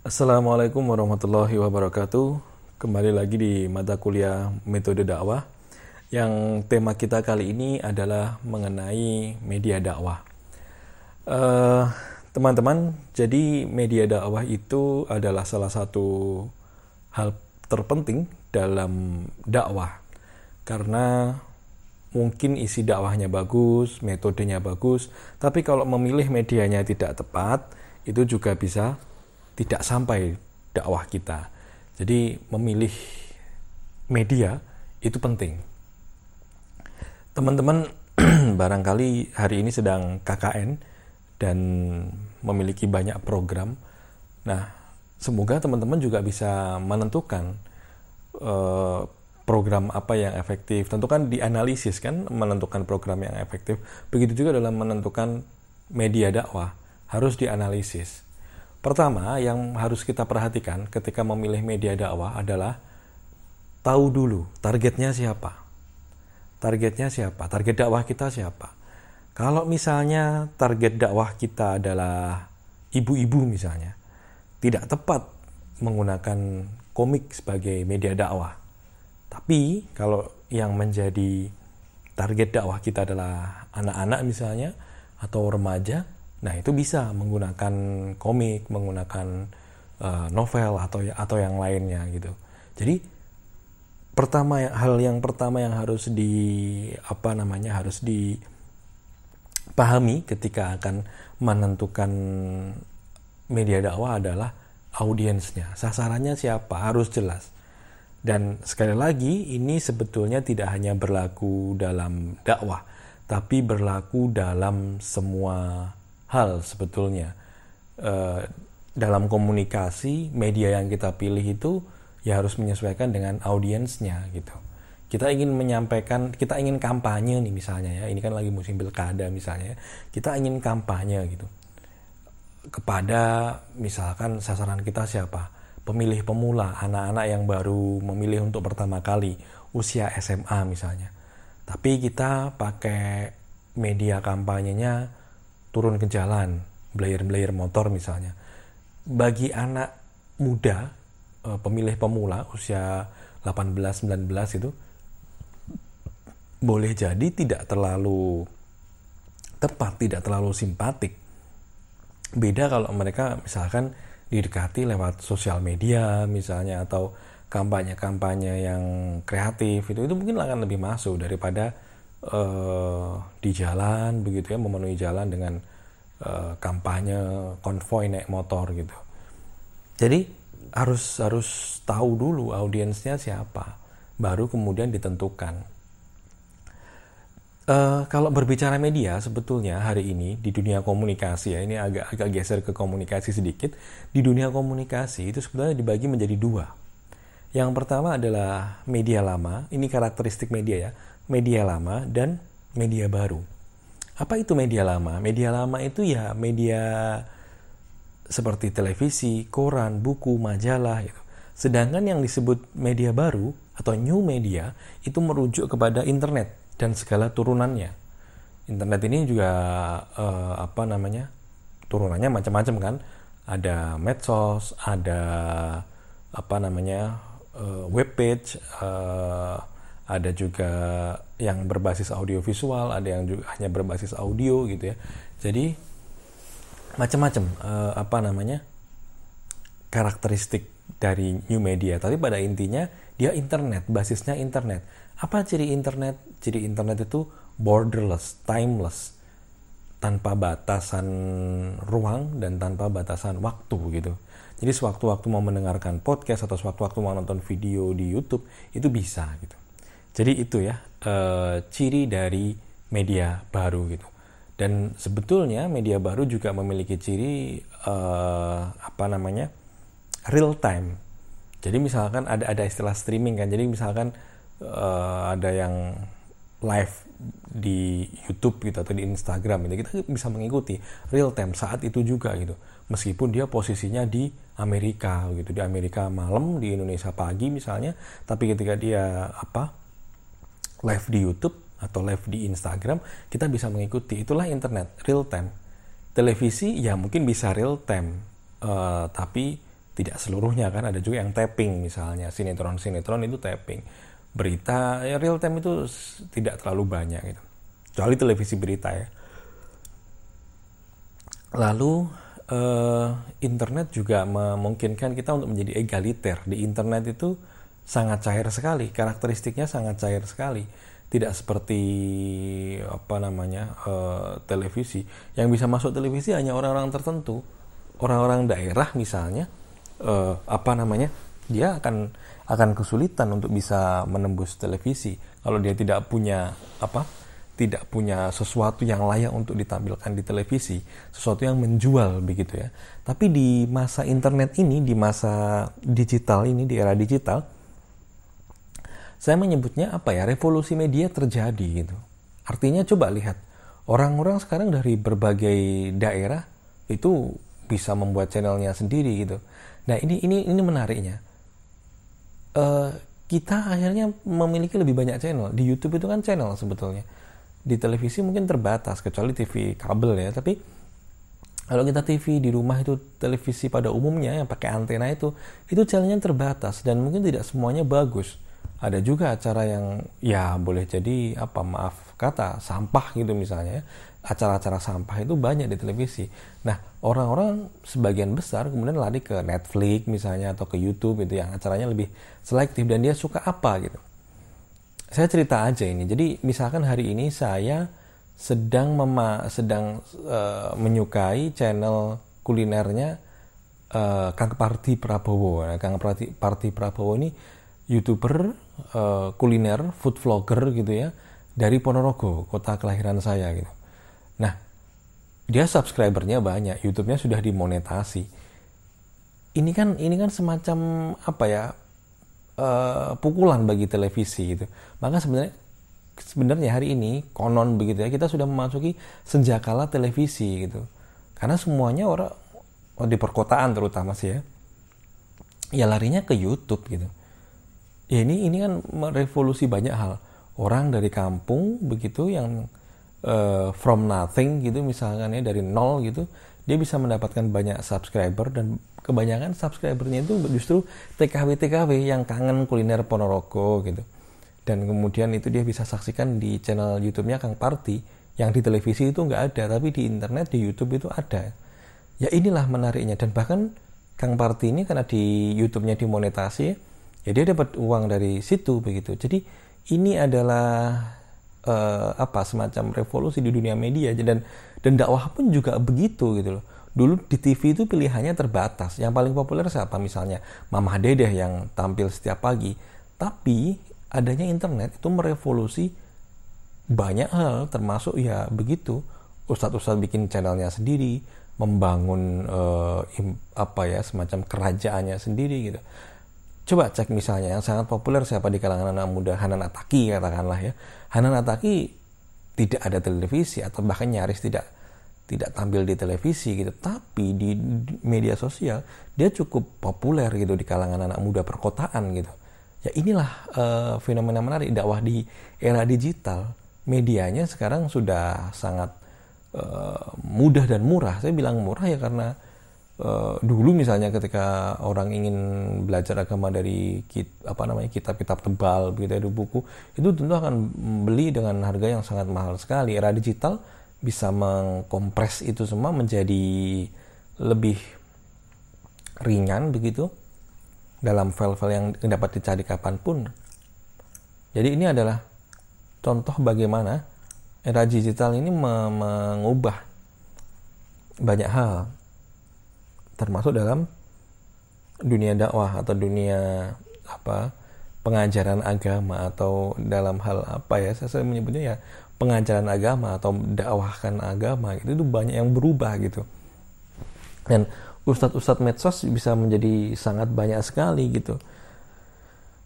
Assalamualaikum warahmatullahi wabarakatuh. Kembali lagi di mata kuliah metode dakwah. Yang tema kita kali ini adalah mengenai media dakwah. teman teman-teman, jadi media dakwah itu adalah salah satu hal terpenting dalam dakwah. Karena mungkin isi dakwahnya bagus, metodenya bagus, tapi kalau memilih medianya tidak tepat, itu juga bisa tidak sampai dakwah kita. Jadi memilih media itu penting. Teman-teman barangkali hari ini sedang KKN dan memiliki banyak program. Nah, semoga teman-teman juga bisa menentukan uh, program apa yang efektif. Tentu kan dianalisis kan menentukan program yang efektif. Begitu juga dalam menentukan media dakwah harus dianalisis. Pertama, yang harus kita perhatikan ketika memilih media dakwah adalah tahu dulu targetnya siapa. Targetnya siapa? Target dakwah kita siapa? Kalau misalnya target dakwah kita adalah ibu-ibu misalnya, tidak tepat menggunakan komik sebagai media dakwah. Tapi kalau yang menjadi target dakwah kita adalah anak-anak misalnya atau remaja, Nah itu bisa menggunakan komik, menggunakan uh, novel atau atau yang lainnya gitu. Jadi pertama hal yang pertama yang harus di apa namanya harus dipahami ketika akan menentukan media dakwah adalah audiensnya, sasarannya siapa harus jelas. Dan sekali lagi ini sebetulnya tidak hanya berlaku dalam dakwah, tapi berlaku dalam semua hal sebetulnya. Uh, dalam komunikasi media yang kita pilih itu ya harus menyesuaikan dengan audiensnya gitu. Kita ingin menyampaikan kita ingin kampanye nih misalnya ya ini kan lagi musim pilkada misalnya ya. kita ingin kampanye gitu. Kepada misalkan sasaran kita siapa? Pemilih pemula anak-anak yang baru memilih untuk pertama kali usia SMA misalnya. Tapi kita pakai media kampanyenya turun ke jalan, belayer-belayer motor misalnya. Bagi anak muda, eh, pemilih pemula usia 18-19 itu boleh jadi tidak terlalu tepat, tidak terlalu simpatik. Beda kalau mereka misalkan didekati lewat sosial media misalnya atau kampanye-kampanye yang kreatif itu itu mungkin akan lebih masuk daripada uh, di jalan begitu ya memenuhi jalan dengan uh, kampanye konvoy naik motor gitu. Jadi harus harus tahu dulu audiensnya siapa, baru kemudian ditentukan. Uh, kalau berbicara media sebetulnya hari ini di dunia komunikasi ya ini agak agak geser ke komunikasi sedikit di dunia komunikasi itu sebenarnya dibagi menjadi dua. Yang pertama adalah media lama, ini karakteristik media ya media lama dan media baru. Apa itu media lama? Media lama itu ya media seperti televisi, koran, buku, majalah gitu. Sedangkan yang disebut media baru atau new media itu merujuk kepada internet dan segala turunannya. Internet ini juga uh, apa namanya? turunannya macam-macam kan. Ada medsos, ada apa namanya? Uh, webpage, uh, ada juga yang berbasis audio visual, ada yang juga hanya berbasis audio gitu ya. Jadi macam-macam uh, apa namanya karakteristik dari new media. Tapi pada intinya dia internet, basisnya internet. Apa ciri internet? Ciri internet itu borderless, timeless, tanpa batasan ruang dan tanpa batasan waktu gitu. Jadi sewaktu-waktu mau mendengarkan podcast atau sewaktu-waktu mau nonton video di YouTube itu bisa gitu. Jadi itu ya e, ciri dari media baru gitu. Dan sebetulnya media baru juga memiliki ciri e, apa namanya real time. Jadi misalkan ada ada istilah streaming kan. Jadi misalkan e, ada yang live di YouTube gitu atau di Instagram gitu kita bisa mengikuti real time saat itu juga gitu meskipun dia posisinya di Amerika gitu di Amerika malam di Indonesia pagi misalnya tapi ketika dia apa live di YouTube atau live di Instagram, kita bisa mengikuti. Itulah internet, real time. Televisi ya mungkin bisa real time, uh, tapi tidak seluruhnya kan. Ada juga yang tapping misalnya. Sinetron sinetron itu tapping. Berita ya real time itu tidak terlalu banyak gitu. Kecuali televisi berita ya. Lalu eh, internet juga memungkinkan kita untuk menjadi egaliter. Di internet itu sangat cair sekali karakteristiknya sangat cair sekali. Tidak seperti apa namanya uh, televisi. Yang bisa masuk televisi hanya orang-orang tertentu. Orang-orang daerah misalnya uh, apa namanya dia akan akan kesulitan untuk bisa menembus televisi. Kalau dia tidak punya apa tidak punya sesuatu yang layak untuk ditampilkan di televisi sesuatu yang menjual begitu ya. Tapi di masa internet ini di masa digital ini di era digital saya menyebutnya apa ya? Revolusi media terjadi gitu. Artinya coba lihat orang-orang sekarang dari berbagai daerah itu bisa membuat channelnya sendiri gitu. Nah ini ini ini menariknya. Uh, kita akhirnya memiliki lebih banyak channel. Di YouTube itu kan channel sebetulnya. Di televisi mungkin terbatas kecuali TV kabel ya. Tapi kalau kita TV di rumah itu televisi pada umumnya yang pakai antena itu itu channelnya terbatas dan mungkin tidak semuanya bagus ada juga acara yang ya boleh jadi apa maaf kata sampah gitu misalnya acara-acara sampah itu banyak di televisi. Nah orang-orang sebagian besar kemudian lari ke Netflix misalnya atau ke YouTube itu yang acaranya lebih selektif dan dia suka apa gitu. Saya cerita aja ini. Jadi misalkan hari ini saya sedang mema sedang uh, menyukai channel kulinernya uh, Kang Parti Prabowo. Nah, Kang Parti, Parti Prabowo ini youtuber uh, kuliner food vlogger gitu ya dari Ponorogo kota kelahiran saya gitu. Nah dia subscribernya banyak YouTube-nya sudah dimonetasi. Ini kan ini kan semacam apa ya uh, pukulan bagi televisi gitu. Maka sebenarnya sebenarnya hari ini konon begitu ya kita sudah memasuki senjakala televisi gitu. Karena semuanya orang oh, di perkotaan terutama sih ya ya larinya ke YouTube gitu ya ini ini kan merevolusi banyak hal. Orang dari kampung begitu yang uh, from nothing gitu misalkan ya dari nol gitu dia bisa mendapatkan banyak subscriber dan kebanyakan subscribernya itu justru TKW TKW yang kangen kuliner Ponorogo gitu. Dan kemudian itu dia bisa saksikan di channel YouTube-nya Kang Party yang di televisi itu nggak ada tapi di internet di YouTube itu ada. Ya inilah menariknya. Dan bahkan Kang Party ini karena di YouTube-nya dimonetasi ya dia dapat uang dari situ begitu. Jadi ini adalah uh, apa semacam revolusi di dunia media. Dan dan dakwah pun juga begitu gitu loh. Dulu di TV itu pilihannya terbatas. Yang paling populer siapa? Misalnya Mamah Dedeh yang tampil setiap pagi. Tapi adanya internet itu merevolusi banyak hal termasuk ya begitu. Ustadz-ustadz bikin channelnya sendiri membangun uh, apa ya semacam kerajaannya sendiri gitu Coba cek misalnya yang sangat populer siapa di kalangan anak muda Hanan Ataki katakanlah ya. Hanan Ataki tidak ada televisi atau bahkan nyaris tidak tidak tampil di televisi gitu, tapi di media sosial dia cukup populer gitu di kalangan anak muda perkotaan gitu. Ya inilah uh, fenomena menarik dakwah di era digital. Medianya sekarang sudah sangat uh, mudah dan murah. Saya bilang murah ya karena uh, dulu misalnya ketika orang ingin belajar agama dari kit, apa namanya kitab-kitab tebal begitu dari buku itu tentu akan beli dengan harga yang sangat mahal sekali. Era digital bisa mengkompres itu semua menjadi lebih ringan begitu dalam file-file yang dapat dicari kapan pun. Jadi ini adalah contoh bagaimana era digital ini mengubah banyak hal termasuk dalam dunia dakwah atau dunia apa pengajaran agama atau dalam hal apa ya saya, menyebutnya ya pengajaran agama atau dakwahkan agama itu, itu banyak yang berubah gitu. Dan ustadz-ustadz medsos bisa menjadi sangat banyak sekali gitu.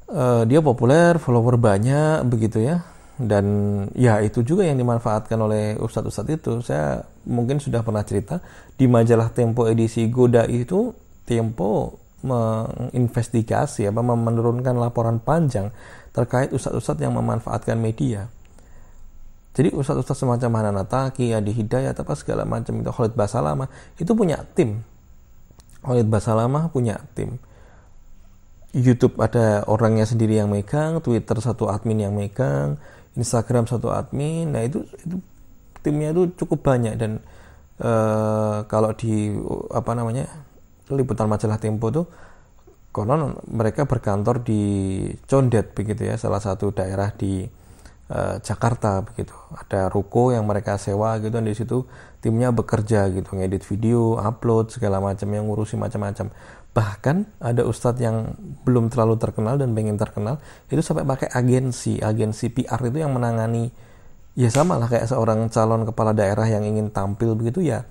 Uh, dia populer follower banyak begitu ya dan ya itu juga yang dimanfaatkan oleh ustadz-ustadz itu. Saya mungkin sudah pernah cerita di majalah Tempo edisi Goda itu Tempo menginvestigasi apa menurunkan laporan panjang terkait ustadz-ustadz yang memanfaatkan media. Jadi ustadz-ustadz semacam Hanan Ataki, Adi Hidayat, apa segala macam itu Khalid Basalama itu punya tim. Walid Basalamah punya tim. YouTube ada orangnya sendiri yang megang, Twitter satu admin yang megang, Instagram satu admin. Nah itu itu timnya itu cukup banyak dan uh, kalau di apa namanya liputan majalah Tempo tuh konon mereka berkantor di Condet begitu ya, salah satu daerah di uh, Jakarta begitu. Ada ruko yang mereka sewa gitu dan di situ timnya bekerja gitu, ngedit video, upload segala macam yang ngurusi macam-macam bahkan ada ustadz yang belum terlalu terkenal dan pengen terkenal itu sampai pakai agensi agensi PR itu yang menangani. Ya sama lah kayak seorang calon kepala daerah yang ingin tampil begitu ya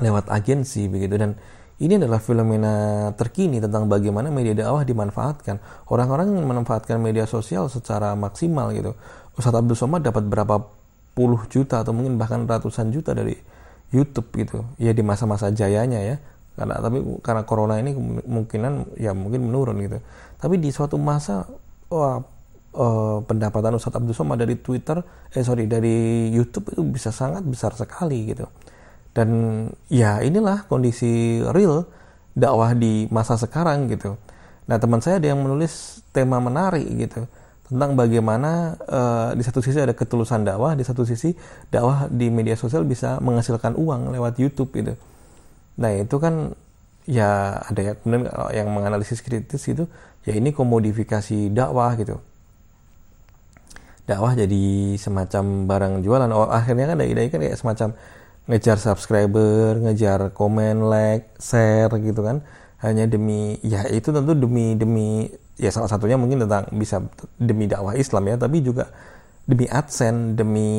lewat agensi begitu. Dan ini adalah fenomena terkini tentang bagaimana media dakwah dimanfaatkan. Orang-orang yang memanfaatkan media sosial secara maksimal gitu. Ustadz Abdul Somad dapat berapa puluh juta atau mungkin bahkan ratusan juta dari YouTube gitu. Ya di masa-masa jayanya ya karena tapi karena corona ini kemungkinan ya mungkin menurun gitu. Tapi di suatu masa wah uh, pendapatan Ustadz Abdul Somad dari Twitter eh sorry dari YouTube itu bisa sangat besar sekali gitu. Dan ya inilah kondisi real dakwah di masa sekarang gitu. Nah teman saya ada yang menulis tema menarik gitu tentang bagaimana uh, di satu sisi ada ketulusan dakwah di satu sisi dakwah di media sosial bisa menghasilkan uang lewat YouTube gitu Nah itu kan ya ada ya kemudian yang menganalisis kritis itu ya ini komodifikasi dakwah gitu. Dakwah jadi semacam barang jualan. Oh, akhirnya kan dai kan kayak semacam ngejar subscriber, ngejar komen, like, share gitu kan. Hanya demi ya itu tentu demi demi ya salah satunya mungkin tentang bisa demi dakwah Islam ya, tapi juga demi AdSense, demi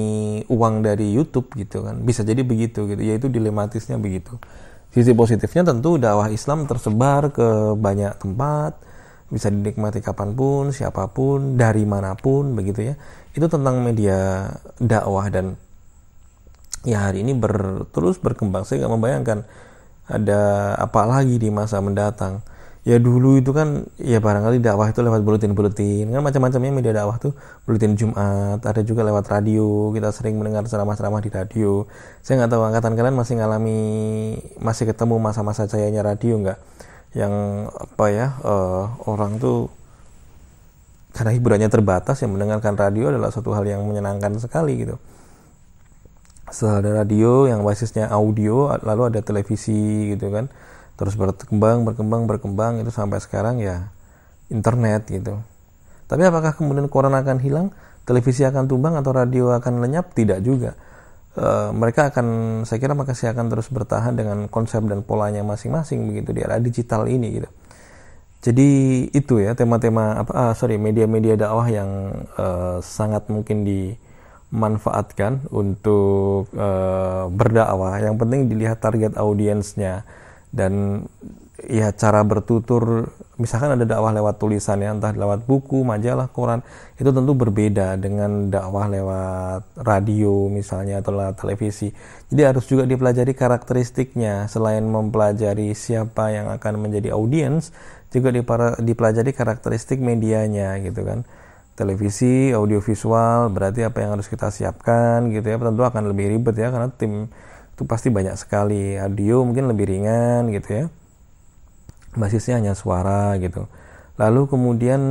uang dari YouTube gitu kan. Bisa jadi begitu gitu. Yaitu dilematisnya begitu. Sisi positifnya tentu dakwah Islam tersebar ke banyak tempat, bisa dinikmati kapan pun, siapa pun, dari mana pun, begitu ya. Itu tentang media dakwah dan ya hari ini ber, terus berkembang. Saya nggak membayangkan ada apa lagi di masa mendatang ya dulu itu kan ya barangkali dakwah itu lewat buletin-buletin. Kan macam-macamnya media dakwah tuh buletin Jumat ada juga lewat radio. Kita sering mendengar ceramah-ceramah di radio. Saya nggak tahu angkatan kalian masih ngalami masih ketemu masa-masa jayanya radio nggak? Yang apa ya uh, orang tuh karena hiburannya terbatas yang mendengarkan radio adalah satu hal yang menyenangkan sekali gitu. Setelah ada radio yang basisnya audio lalu ada televisi gitu kan terus berkembang berkembang berkembang itu sampai sekarang ya internet gitu. Tapi apakah kemudian koran akan hilang? Televisi akan tumbang atau radio akan lenyap? Tidak juga. E, mereka akan saya kira masih akan terus bertahan dengan konsep dan polanya masing-masing begitu di era digital ini gitu. Jadi itu ya tema-tema apa ah, sorry media-media dakwah yang uh, sangat mungkin dimanfaatkan untuk uh, berdakwah. Yang penting dilihat target audiensnya dan ya cara bertutur misalkan ada dakwah lewat tulisan ya entah lewat buku majalah koran itu tentu berbeda dengan dakwah lewat radio misalnya atau lewat televisi. Jadi harus juga dipelajari karakteristiknya. Selain mempelajari siapa yang akan menjadi audiens juga dipelajari karakteristik medianya gitu kan. Televisi audiovisual berarti apa yang harus kita siapkan gitu ya tentu akan lebih ribet ya karena tim itu pasti banyak sekali. Audio mungkin lebih ringan gitu ya. Basisnya hanya suara gitu. Lalu kemudian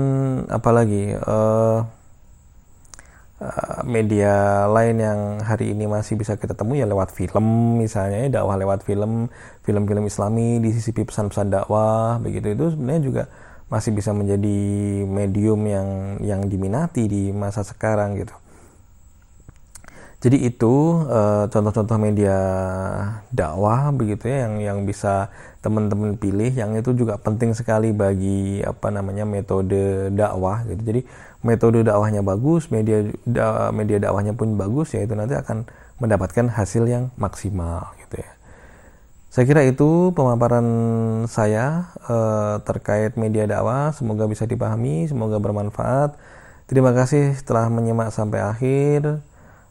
apalagi uh, media lain yang hari ini masih bisa kita temui ya lewat film misalnya ya dakwah lewat film film-film Islami di sisi pesan-pesan dakwah begitu. Itu sebenarnya juga masih bisa menjadi medium yang yang diminati di masa sekarang gitu jadi itu eh, contoh-contoh media dakwah begitu ya yang yang bisa teman-teman pilih yang itu juga penting sekali bagi apa namanya metode dakwah gitu. Jadi metode dakwahnya bagus, media da, media dakwahnya pun bagus ya itu nanti akan mendapatkan hasil yang maksimal gitu ya. Saya kira itu pemaparan saya uh, terkait media dakwah. Semoga bisa dipahami, semoga bermanfaat. Terima kasih telah menyimak sampai akhir.